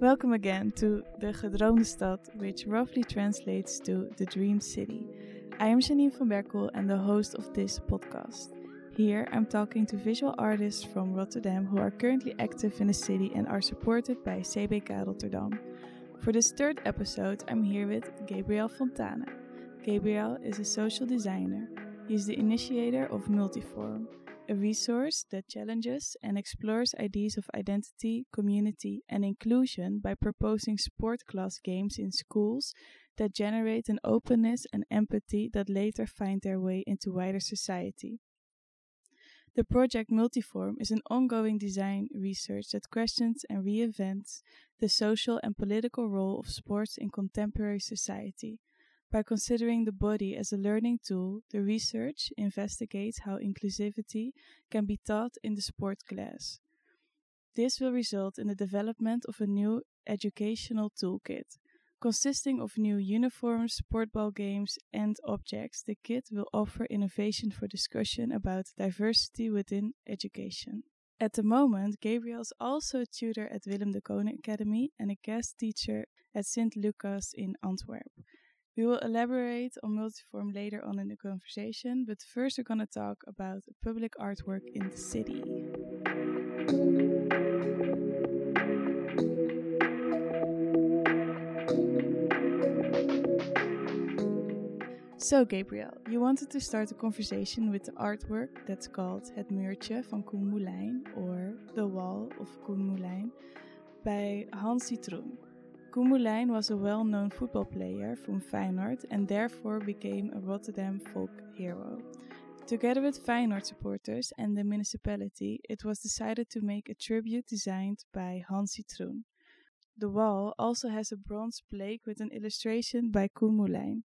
Welcome again to the Gedroomde Stad, which roughly translates to the Dream City. I am Janine van Berkel and the host of this podcast. Here I'm talking to visual artists from Rotterdam who are currently active in the city and are supported by CBK Rotterdam. For this third episode, I'm here with Gabriel Fontana. Gabriel is a social designer. He's the initiator of Multiforum, a resource that challenges and explores ideas of identity, community, and inclusion by proposing sport class games in schools that generate an openness and empathy that later find their way into wider society. The project Multiform is an ongoing design research that questions and reinvents the social and political role of sports in contemporary society by considering the body as a learning tool, the research investigates how inclusivity can be taught in the sport class. This will result in the development of a new educational toolkit. Consisting of new uniforms, sportball games, and objects, the kit will offer innovation for discussion about diversity within education. At the moment, Gabriel is also a tutor at Willem de Kooning Academy and a guest teacher at St. Lucas in Antwerp. We will elaborate on multiform later on in the conversation, but first we're going to talk about public artwork in the city. So, Gabriel, you wanted to start a conversation with the artwork that's called Het Muurtje van Coen Moulijn, or The Wall of Coen Moulijn, by Hans Citroen. Coen Moulijn was a well-known football player from Feyenoord and therefore became a Rotterdam folk hero. Together with Feyenoord supporters and the municipality, it was decided to make a tribute designed by Hans Citroen. The wall also has a bronze plaque with an illustration by Coen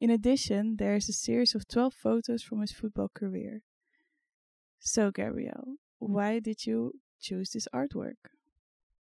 In addition, there is a series of 12 photos from his football career. So, Gabriel, why did you choose this artwork?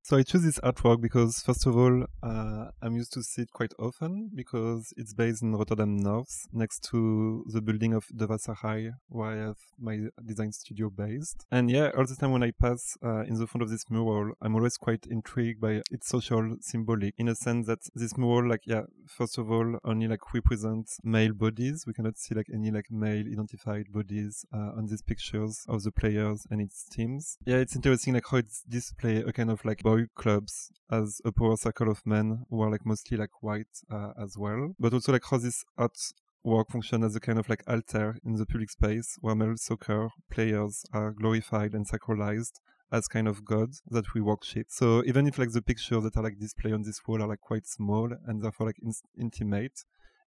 So I choose this artwork because, first of all, uh, I'm used to see it quite often because it's based in Rotterdam North, next to the building of De Wasserij, where I have my design studio based. And yeah, all the time when I pass uh, in the front of this mural, I'm always quite intrigued by its social symbolic, in a sense that this mural, like, yeah, first of all, only like represents male bodies. We cannot see like any like male identified bodies uh, on these pictures of the players and its teams. Yeah, it's interesting like how it's display a kind of like boy clubs as a power circle of men who are like mostly like white uh, as well, but also like how this art work function as a kind of like altar in the public space where male soccer players are glorified and sacralized as kind of gods that we worship. So even if like the pictures that are like displayed on this wall are like quite small and therefore like in- intimate,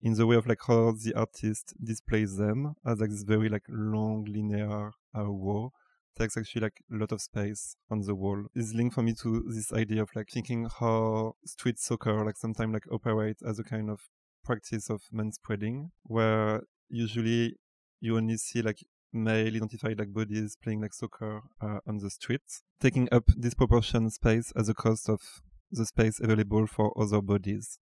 in the way of like how the artist displays them as like this very like long linear uh, wall takes actually like a lot of space on the wall. Is linked for me to this idea of like thinking how street soccer like sometimes like operate as a kind of practice of man spreading where usually you only see like male identified like bodies playing like soccer uh, on the streets taking up disproportionate space as a cost of the space available for other bodies.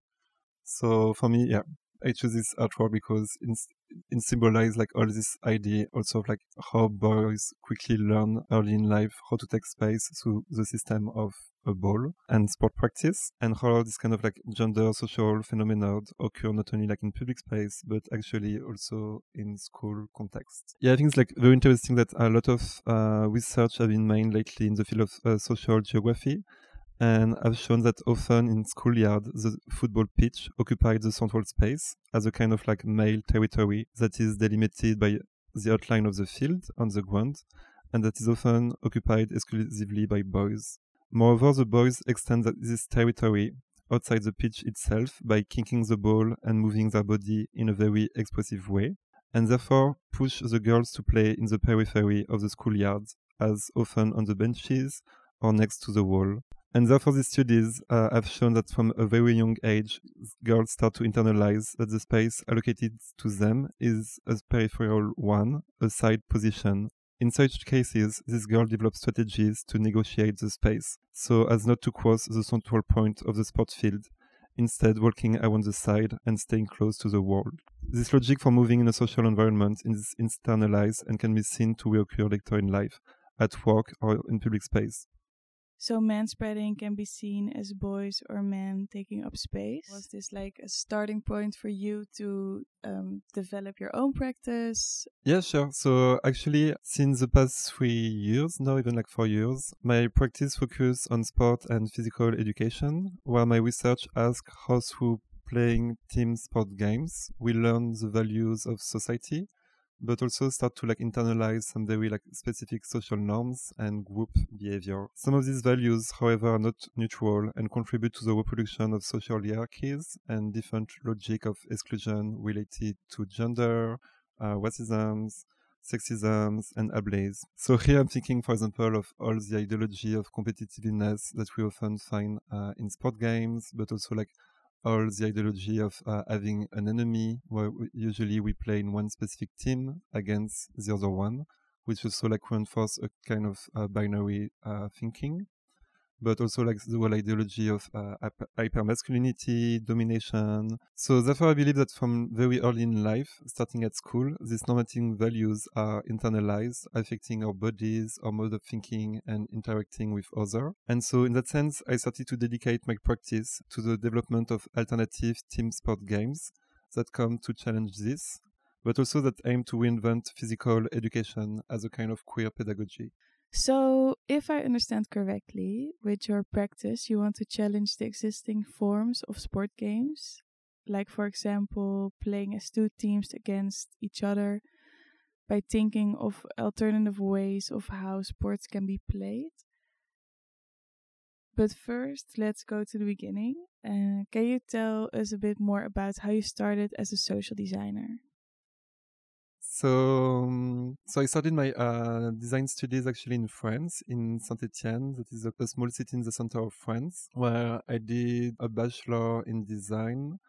So for me yeah I choose this artwork because it symbolizes like all this idea also of like how boys quickly learn early in life how to take space through the system of a ball and sport practice and how this kind of like gender social phenomenon occur not only like in public space but actually also in school context. Yeah i think it's like very interesting that a lot of uh, research have been made lately in the field of uh, social geography and have shown that often in schoolyard the football pitch occupied the central space as a kind of like male territory that is delimited by the outline of the field on the ground and that is often occupied exclusively by boys. Moreover, the boys extend this territory outside the pitch itself by kicking the ball and moving their body in a very expressive way, and therefore push the girls to play in the periphery of the schoolyard, as often on the benches or next to the wall, and therefore, these studies uh, have shown that from a very young age, girls start to internalize that the space allocated to them is a peripheral one, a side position. In such cases, this girl develops strategies to negotiate the space, so as not to cross the central point of the sport field, instead walking around the side and staying close to the wall. This logic for moving in a social environment is internalized and can be seen to reoccur later in life, at work or in public space. So manspreading can be seen as boys or men taking up space. Was this like a starting point for you to um, develop your own practice? Yeah, sure. So actually, since the past three years, now even like four years, my practice focus on sport and physical education, where my research asks how through playing team sport games we learn the values of society but also start to like internalize some very like specific social norms and group behavior. Some of these values, however, are not neutral and contribute to the reproduction of social hierarchies and different logic of exclusion related to gender, uh, racism, sexisms, and ableism. So here I'm thinking, for example, of all the ideology of competitiveness that we often find uh, in sport games, but also like all the ideology of uh, having an enemy where we, usually we play in one specific team against the other one which also like reinforce a kind of uh, binary uh, thinking but also like the whole ideology of uh, hypermasculinity, domination. So therefore, I believe that from very early in life, starting at school, these normative values are internalized, affecting our bodies, our mode of thinking, and interacting with others. And so, in that sense, I started to dedicate my practice to the development of alternative team sport games that come to challenge this, but also that aim to reinvent physical education as a kind of queer pedagogy. So, if I understand correctly, with your practice, you want to challenge the existing forms of sport games, like, for example, playing as two teams against each other by thinking of alternative ways of how sports can be played. But first, let's go to the beginning. Uh, can you tell us a bit more about how you started as a social designer? So, um, so I started my uh, design studies actually in France, in Saint Etienne. That is a, a, small city in the center of France, where I did a bachelor in design,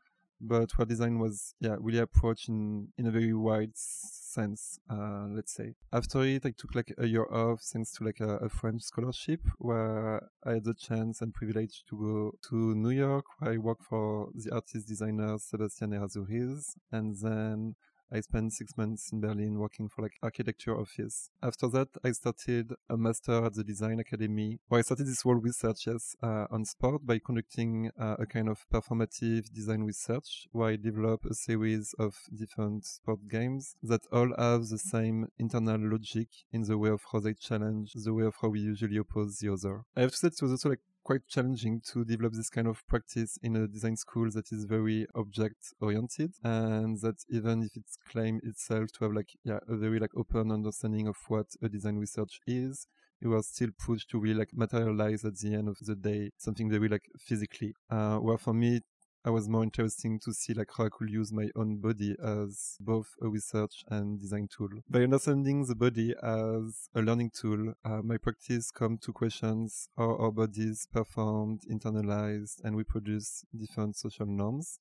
but where design was yeah really approached in in a very wide sense. Uh, let's say after it, I took like a year off thanks to like a, a French scholarship, where I had the chance and privilege to go to New York, where I worked for the artist designer Sebastian Errázuriz, and then I spent six months in Berlin working for like architecture office. After that, I started a master at the Design Academy, where I started this whole research yes, uh, on sport by conducting uh, a kind of performative design research, where I develop a series of different sport games that all have the same internal logic in the way of how they challenge the way of how we usually oppose the other. I have to say it was also like quite challenging to develop this kind of practice in a design school that is very object oriented and that even if it's claimed itself to have like yeah a very like open understanding of what a design research is you are still pushed to really like materialize at the end of the day something very like physically. Uh, where for me I was more interesting to see like how I could use my own body as both a research and design tool. By understanding the body as a learning tool, uh, my practice come to questions how our bodies performed, internalized, and reproduce different social norms.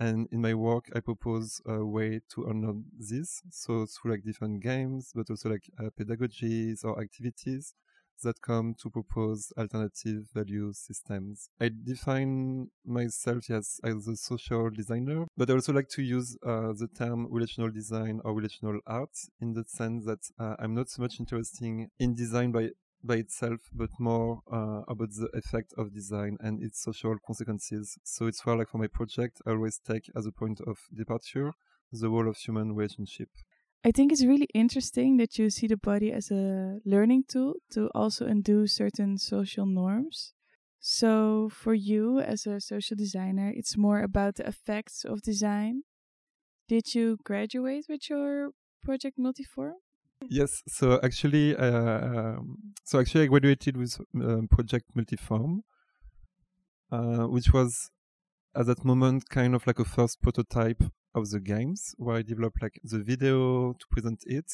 And in my work, I propose a way to unlearn this. So through like different games, but also like uh, pedagogies or activities that come to propose alternative value systems. I define myself yes, as a social designer, but I also like to use uh, the term relational design or relational art in the sense that uh, I'm not so much interested in design by by itself, but more uh, about the effect of design and its social consequences. So it's where, like for my project, I always take as a point of departure the role of human relationship. I think it's really interesting that you see the body as a learning tool to also undo certain social norms. So, for you as a social designer, it's more about the effects of design. Did you graduate with your project Multiform? Yes, so actually, uh, um, so actually, I graduated with um, Project Multiform, uh, which was at that moment kind of like a first prototype of the games where I developed like the video to present it.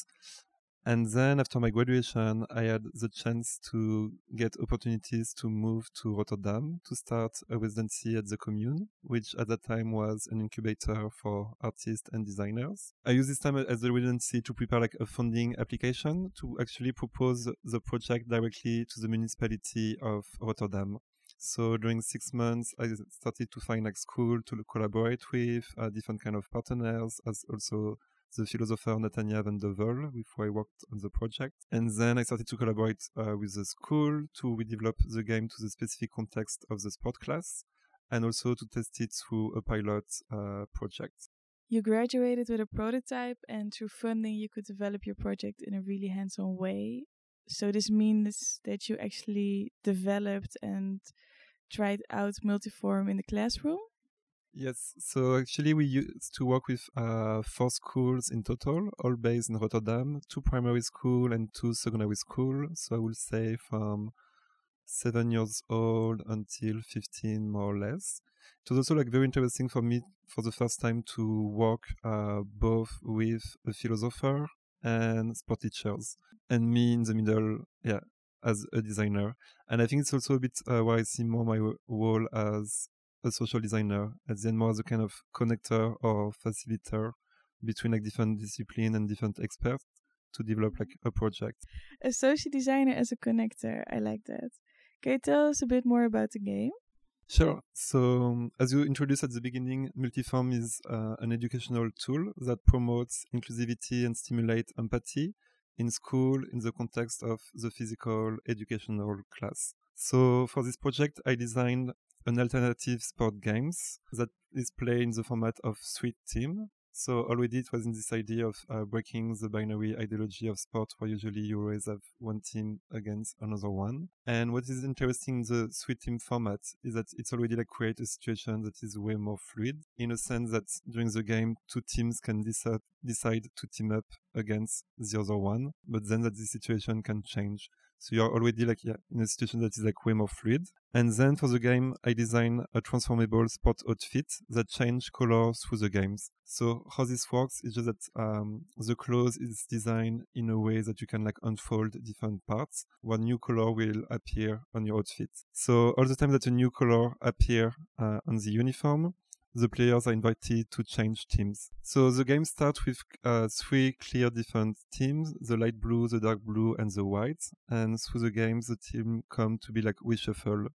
And then after my graduation, I had the chance to get opportunities to move to Rotterdam to start a residency at the commune, which at that time was an incubator for artists and designers. I used this time as the residency to prepare like a funding application to actually propose the project directly to the municipality of Rotterdam. So during six months, I started to find like school to collaborate with, uh, different kind of partners, as also the philosopher Natania van der Wul, with who I worked on the project. And then I started to collaborate uh, with the school to redevelop the game to the specific context of the sport class and also to test it through a pilot uh, project. You graduated with a prototype, and through funding, you could develop your project in a really hands on way. So, this means that you actually developed and tried out multiform in the classroom? Yes, so actually we used to work with uh, four schools in total, all based in Rotterdam, two primary school and two secondary school. So I will say from seven years old until 15 more or less. It was also like very interesting for me for the first time to work uh, both with a philosopher and sport teachers and me in the middle, yeah, as a designer. And I think it's also a bit uh, where I see more my role as a social designer, at the end more as a kind of connector or facilitator between like different discipline and different experts to develop like a project. A social designer as a connector, I like that. Can you tell us a bit more about the game? Sure. So, um, as you introduced at the beginning, Multiform is uh, an educational tool that promotes inclusivity and stimulate empathy in school in the context of the physical educational class. So, for this project, I designed an alternative sport games that is played in the format of Sweet Team. So already it was in this idea of uh, breaking the binary ideology of sport where usually you always have one team against another one. And what is interesting in the three team format is that it's already like create a situation that is way more fluid in a sense that during the game, two teams can decide, decide to team up against the other one, but then that the situation can change. So you're already like yeah, in a situation that is like way more fluid. And then for the game, I design a transformable sport outfit that change colors through the games. So how this works is just that um, the clothes is designed in a way that you can like unfold different parts. One new color will appear on your outfit. So all the time that a new color appear uh, on the uniform, the players are invited to change teams. So the game starts with uh, three clear different teams, the light blue, the dark blue, and the white. And through the game, the team come to be like reshuffled.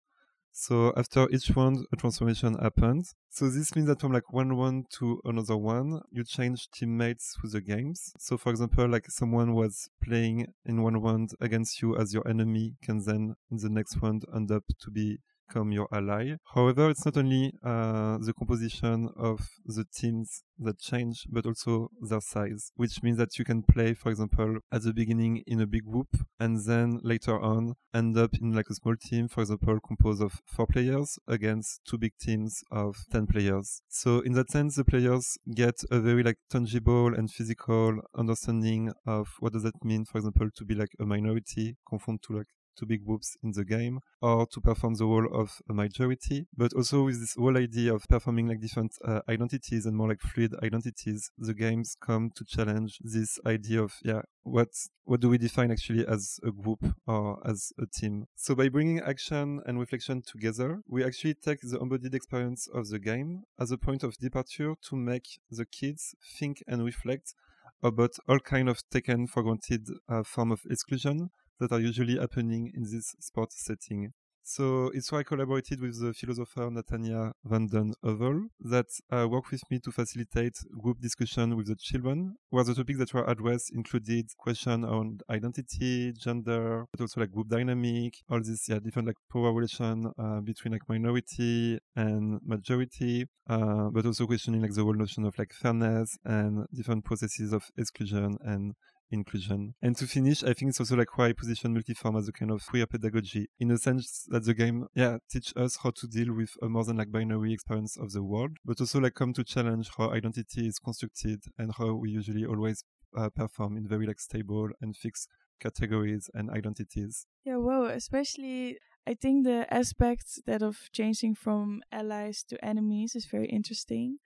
So after each round, a transformation happens. So this means that from like one round to another one, you change teammates through the games. So for example, like someone was playing in one round against you as your enemy can then in the next round end up to be become your ally. However, it's not only uh, the composition of the teams that change, but also their size, which means that you can play, for example, at the beginning in a big group and then later on end up in like a small team, for example, composed of four players against two big teams of 10 players. So in that sense, the players get a very like tangible and physical understanding of what does that mean, for example, to be like a minority conformed to like two big groups in the game or to perform the role of a majority, but also with this whole idea of performing like different uh, identities and more like fluid identities, the games come to challenge this idea of, yeah, what, what do we define actually as a group or as a team? So by bringing action and reflection together, we actually take the embodied experience of the game as a point of departure to make the kids think and reflect about all kind of taken for granted uh, form of exclusion that are usually happening in this sport setting. So it's why I collaborated with the philosopher Nathania van den Heuvel that uh, worked with me to facilitate group discussion with the children, where the topics that were addressed included questions on identity, gender, but also like group dynamic, all these yeah, different like power relation uh, between like minority and majority, uh, but also questioning like the whole notion of like fairness and different processes of exclusion and inclusion. And to finish, I think it's also like why I position multiform as a kind of queer pedagogy in a sense that the game, yeah, teach us how to deal with a more than like binary experience of the world, but also like come to challenge how identity is constructed and how we usually always uh, perform in very like stable and fixed categories and identities. Yeah, whoa, especially I think the aspect that of changing from allies to enemies is very interesting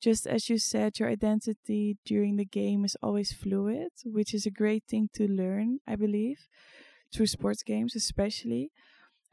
just as you said, your identity during the game is always fluid, which is a great thing to learn, I believe, through sports games, especially.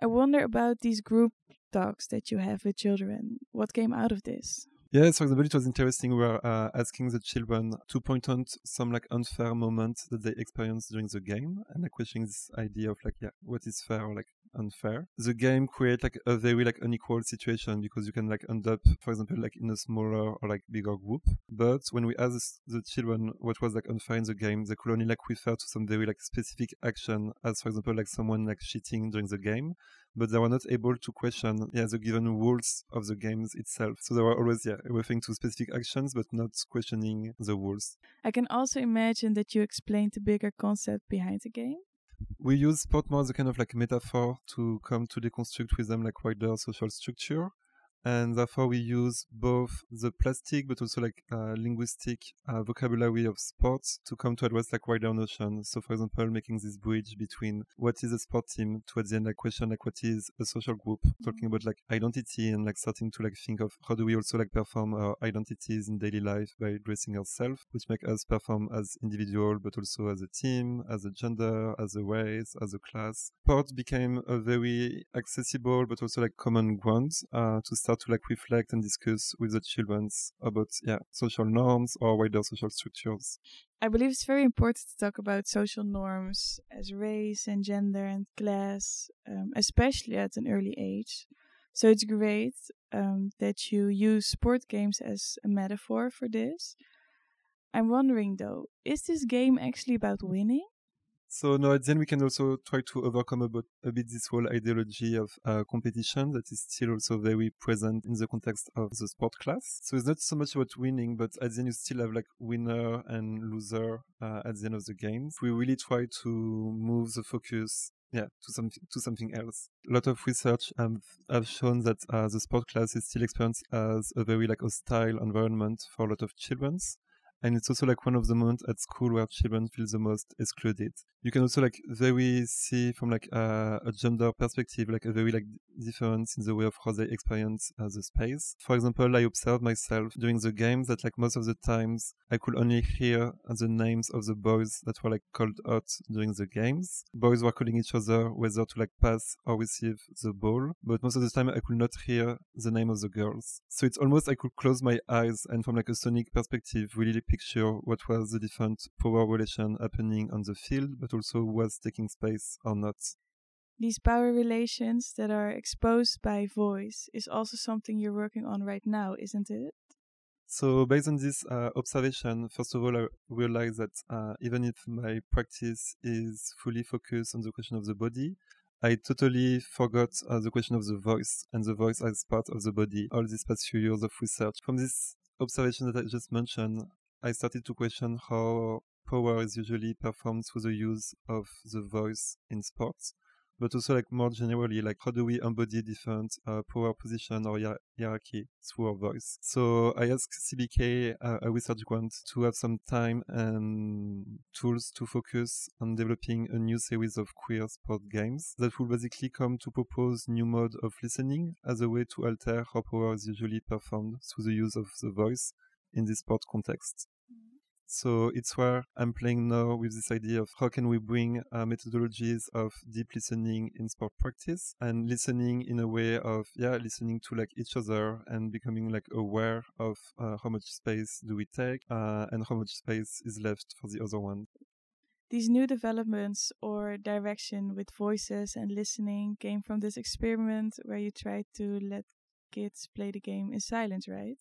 I wonder about these group talks that you have with children. What came out of this? Yes, for example, it was interesting. We were uh, asking the children to point out some like unfair moments that they experienced during the game, and like questioning this idea of like, yeah, what is fair or like unfair. The game creates like a very like unequal situation because you can like end up, for example, like in a smaller or like bigger group. But when we ask the children what was like unfair in the game, they could only like refer to some very like specific action, as for example, like someone like cheating during the game but they were not able to question yeah, the given rules of the games itself. So they were always yeah, referring to specific actions, but not questioning the rules. I can also imagine that you explained the bigger concept behind the game. We use sport more as a kind of like metaphor to come to deconstruct with them like wider social structure and therefore we use both the plastic but also like uh, linguistic uh, vocabulary of sports to come to address like wider notions. So, for example, making this bridge between what is a sport team to at the end like question like what is a social group, talking about like identity and like starting to like think of how do we also like perform our identities in daily life by dressing ourselves, which make us perform as individual but also as a team, as a gender, as a race, as a class. Sport became a very accessible but also like common ground uh, to start start to like reflect and discuss with the children about yeah social norms or wider social structures. I believe it's very important to talk about social norms as race and gender and class, um, especially at an early age. So it's great um, that you use sport games as a metaphor for this. I'm wondering though, is this game actually about winning? So no, then we can also try to overcome a bit, a bit this whole ideology of uh, competition that is still also very present in the context of the sport class. So it's not so much about winning, but at the end you still have like winner and loser uh, at the end of the game. We really try to move the focus yeah to something to something else a lot of research um, have shown that uh, the sport class is still experienced as a very like hostile environment for a lot of children and it's also like one of the moments at school where children feel the most excluded. You can also like very see from like uh, a gender perspective like a very like difference in the way of how they experience uh, the space. For example i observed myself during the games that like most of the times i could only hear the names of the boys that were like called out during the games. Boys were calling each other whether to like pass or receive the ball but most of the time i could not hear the name of the girls. So it's almost i could close my eyes and from like a sonic perspective really picture what was the different power relation happening on the field but also was taking space or not. These power relations that are exposed by voice is also something you're working on right now, isn't it? So, based on this uh, observation, first of all, I realized that uh, even if my practice is fully focused on the question of the body, I totally forgot uh, the question of the voice and the voice as part of the body all these past few years of research. From this observation that I just mentioned, I started to question how power is usually performed through the use of the voice in sports, but also like more generally, like how do we embody different uh, power position or hier- hierarchy through our voice? So I asked CBK, uh, a research grant, to have some time and tools to focus on developing a new series of queer sport games that will basically come to propose new mode of listening as a way to alter how power is usually performed through the use of the voice in this sport context. So it's where I'm playing now with this idea of how can we bring uh, methodologies of deep listening in sport practice and listening in a way of yeah listening to like each other and becoming like aware of uh, how much space do we take uh, and how much space is left for the other one. These new developments or direction with voices and listening came from this experiment where you tried to let kids play the game in silence, right?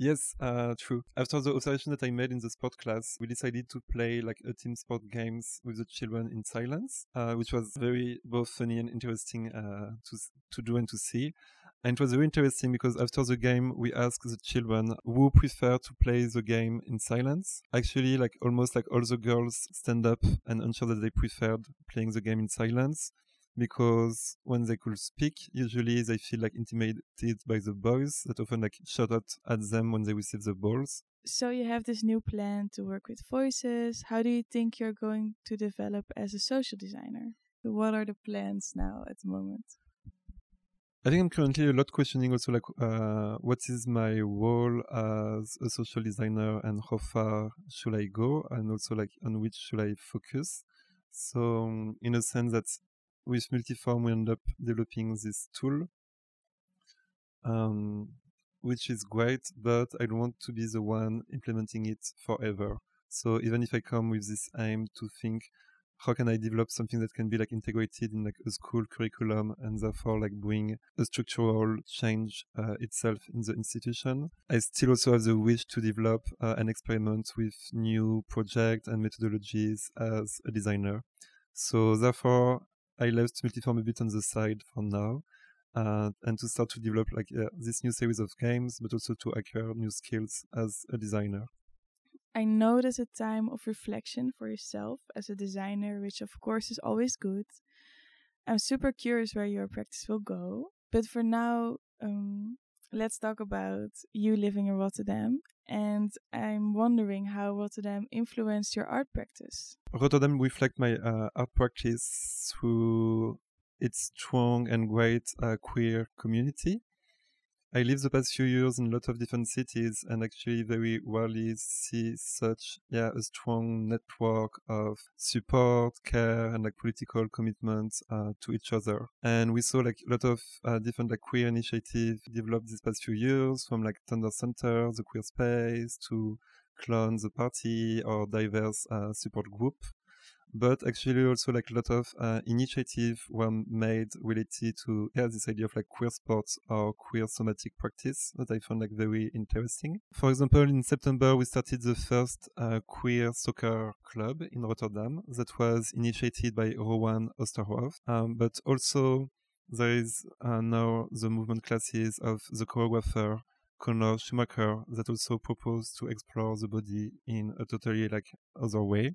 Yes, uh, true. After the observation that I made in the sport class, we decided to play like a team sport games with the children in silence, uh, which was very both funny and interesting uh, to to do and to see. And it was very interesting because after the game, we asked the children who prefer to play the game in silence. Actually, like almost like all the girls stand up and ensure that they preferred playing the game in silence because when they could speak, usually they feel like intimidated by the boys that often like shout out at them when they receive the balls. So you have this new plan to work with voices. How do you think you're going to develop as a social designer? What are the plans now at the moment? I think I'm currently a lot questioning also like uh, what is my role as a social designer and how far should I go and also like on which should I focus. So um, in a sense that with Multiform, we end up developing this tool, um, which is great, but I don't want to be the one implementing it forever. So even if I come with this aim to think how can I develop something that can be like integrated in like a school curriculum and therefore like bring a structural change uh, itself in the institution. I still also have the wish to develop uh, and experiment with new projects and methodologies as a designer. So therefore, I left Multiform a bit on the side for now. Uh, and to start to develop like uh, this new series of games, but also to acquire new skills as a designer. I know there's a time of reflection for yourself as a designer, which of course is always good. I'm super curious where your practice will go, but for now, um, let's talk about you living in Rotterdam. And I'm wondering how Rotterdam influenced your art practice. Rotterdam reflect my uh, art practice through its strong and great uh, queer community. I lived the past few years in a lot of different cities and actually very rarely see such yeah a strong network of support, care, and like political commitment uh, to each other. And we saw like a lot of uh, different like queer initiatives developed these past few years, from like Thunder Center, the Queer Space, to Clone the Party, or diverse uh, support group but actually also like a lot of uh, initiatives were made related to yeah, this idea of like queer sports or queer somatic practice that I found like very interesting. For example, in September we started the first uh, queer soccer club in Rotterdam that was initiated by Rowan Oosterhoff, um, but also there is uh, now the movement classes of the choreographer Conor Schumacher that also propose to explore the body in a totally like other way.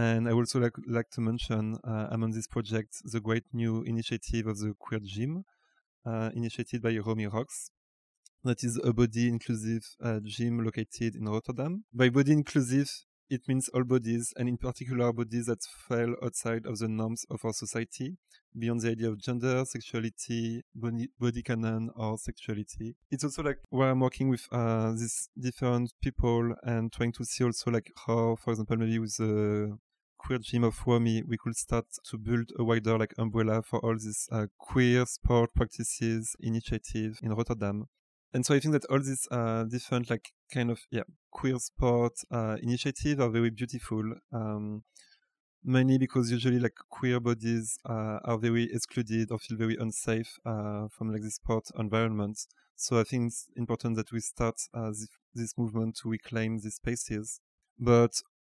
And I also like, like to mention uh, among this project the great new initiative of the Queer Gym, uh, initiated by Romy Rocks. That is a body inclusive uh, gym located in Rotterdam. By body inclusive, it means all bodies, and in particular bodies that fall outside of the norms of our society, beyond the idea of gender, sexuality, body, body canon, or sexuality. It's also like where I'm working with uh, these different people and trying to see also like how, for example, maybe with the queer gym of Wami, we could start to build a wider like umbrella for all these uh, queer sport practices initiative in Rotterdam and so I think that all these uh, different like kind of yeah queer sport uh, initiatives are very beautiful. Um, mainly because usually like queer bodies uh, are very excluded or feel very unsafe uh, from like this sport environment. So I think it's important that we start uh, this, this movement to reclaim these spaces. But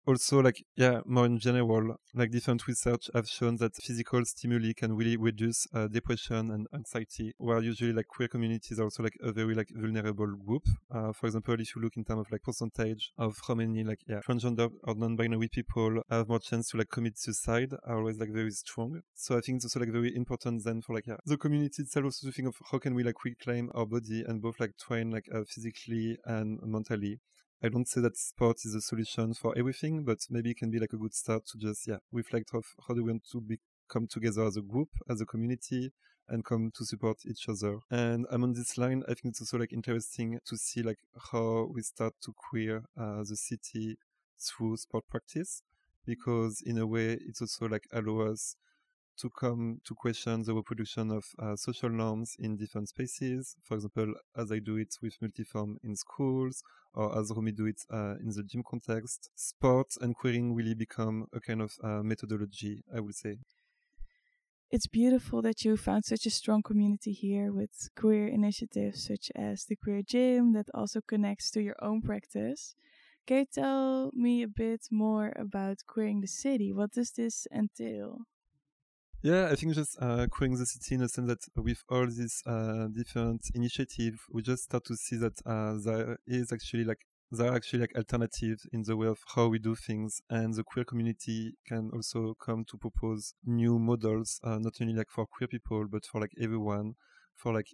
also like yeah more in general like different research have shown that physical stimuli can really reduce uh, depression and anxiety where usually like queer communities are also like a very like vulnerable group. Uh, for example if you look in terms of like percentage of how many like yeah transgender or non-binary people have more chance to like commit suicide are always like very strong. So i think it's also like very important then for like yeah, the community itself also to think of how can we like reclaim our body and both like train like uh, physically and mentally I don't say that sport is a solution for everything, but maybe it can be like a good start to just yeah reflect of how do we want to be, come together as a group, as a community, and come to support each other. And I'm on this line. I think it's also like interesting to see like how we start to queer uh, the city through sport practice, because in a way it's also like allow us to come to question the reproduction of uh, social norms in different spaces. For example, as I do it with multiform in schools, or as Romy do it uh, in the gym context, sports and queering really become a kind of uh, methodology, I would say. It's beautiful that you found such a strong community here with queer initiatives such as the Queer Gym that also connects to your own practice. Can you tell me a bit more about queering the city? What does this entail? Yeah, I think just uh, the city in a sense that with all these uh, different initiatives, we just start to see that uh, there is actually like there are actually like alternatives in the way of how we do things, and the queer community can also come to propose new models, uh, not only like for queer people but for like everyone, for like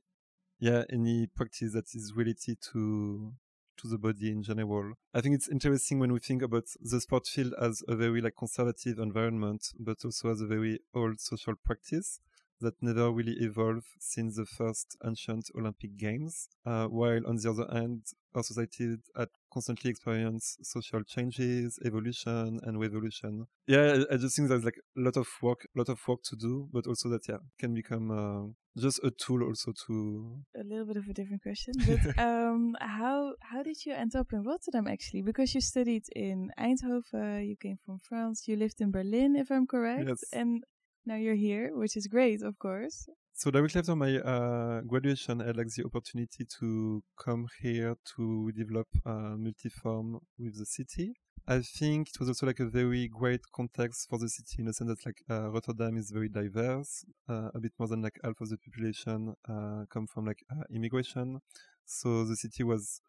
yeah any practice that is related to to the body in general. I think it's interesting when we think about the sport field as a very like conservative environment, but also as a very old social practice. That never really evolved since the first ancient Olympic Games, uh, while on the other hand, our society had constantly experienced social changes, evolution, and revolution. Yeah, I, I just think there's like a lot of work, a lot of work to do, but also that yeah can become uh, just a tool also to. A little bit of a different question, but um, how how did you end up in Rotterdam actually? Because you studied in Eindhoven, you came from France, you lived in Berlin, if I'm correct, Yes. and now you're here, which is great, of course. So directly after my uh, graduation, I had like the opportunity to come here to develop uh, multiform with the city. I think it was also like a very great context for the city in the sense that like uh, Rotterdam is very diverse. Uh, a bit more than like half of the population uh, come from like uh, immigration. So the city was,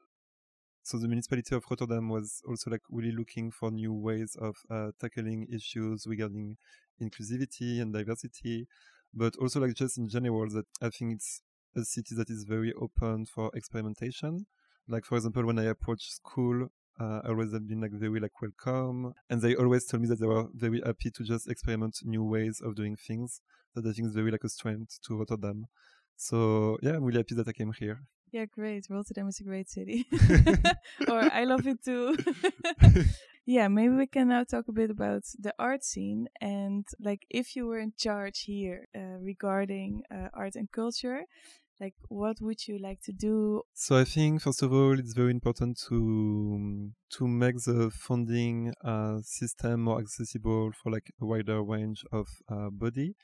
so the municipality of Rotterdam was also like really looking for new ways of uh, tackling issues regarding inclusivity and diversity but also like just in general that I think it's a city that is very open for experimentation. Like for example, when I approached school, uh, I always have been like very like welcome, and they always told me that they were very happy to just experiment new ways of doing things. That I think is very like a strength to Rotterdam. So yeah, I'm really happy that I came here. Yeah, great. Rotterdam is a great city. or I love it too. yeah, maybe we can now talk a bit about the art scene and like if you were in charge here uh, regarding uh, art and culture, like what would you like to do? So I think first of all, it's very important to to make the funding uh, system more accessible for like a wider range of uh, body.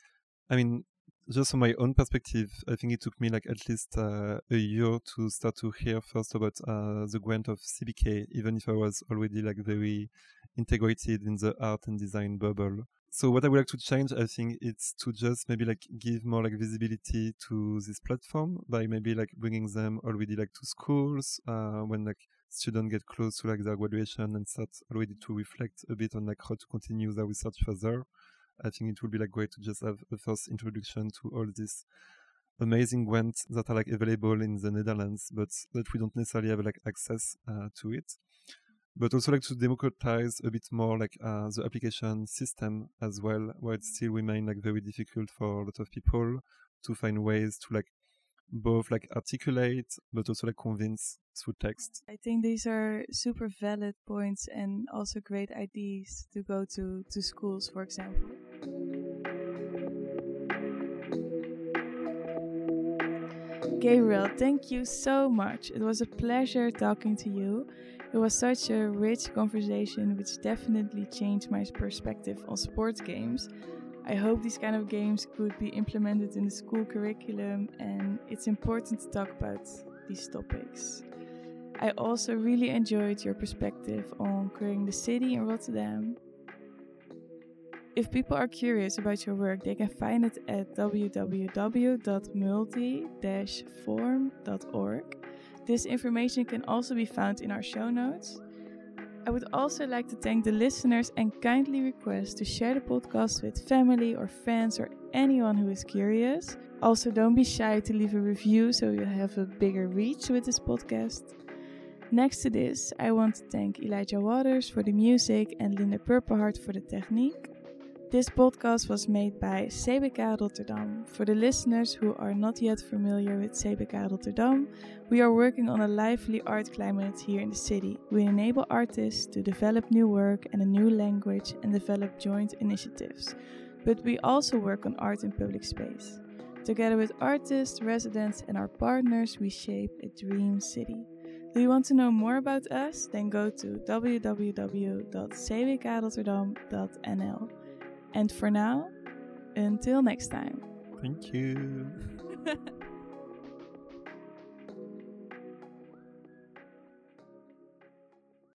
I mean, just from my own perspective, I think it took me like at least uh, a year to start to hear first about uh, the grant of CBK, even if I was already like very integrated in the art and design bubble. So what I would like to change, I think, it's to just maybe like give more like visibility to this platform by maybe like bringing them already like to schools uh, when like students get close to like their graduation and start already to reflect a bit on like how to continue their research further. I think it would be like great to just have a first introduction to all these amazing grants that are like available in the Netherlands, but that we don't necessarily have like access uh, to it. But also like to democratize a bit more like uh, the application system as well, where it still remain like very difficult for a lot of people to find ways to like both like articulate but also like convince through text. I think these are super valid points and also great ideas to go to to schools, for example. Gabriel, thank you so much. It was a pleasure talking to you. It was such a rich conversation, which definitely changed my perspective on sports games. I hope these kind of games could be implemented in the school curriculum, and it's important to talk about these topics. I also really enjoyed your perspective on queering the city in Rotterdam. If people are curious about your work, they can find it at www.multi-form.org. This information can also be found in our show notes. I would also like to thank the listeners and kindly request to share the podcast with family or friends or anyone who is curious. Also, don't be shy to leave a review so you have a bigger reach with this podcast. Next to this, I want to thank Elijah Waters for the music and Linda Purperhart for the technique. This podcast was made by CBK Rotterdam. For the listeners who are not yet familiar with CBK Rotterdam, we are working on a lively art climate here in the city. We enable artists to develop new work and a new language and develop joint initiatives. But we also work on art in public space. Together with artists, residents, and our partners, we shape a dream city. Do you want to know more about us? Then go to www.cbkrotterdam.nl. And for now, until next time. Thank you.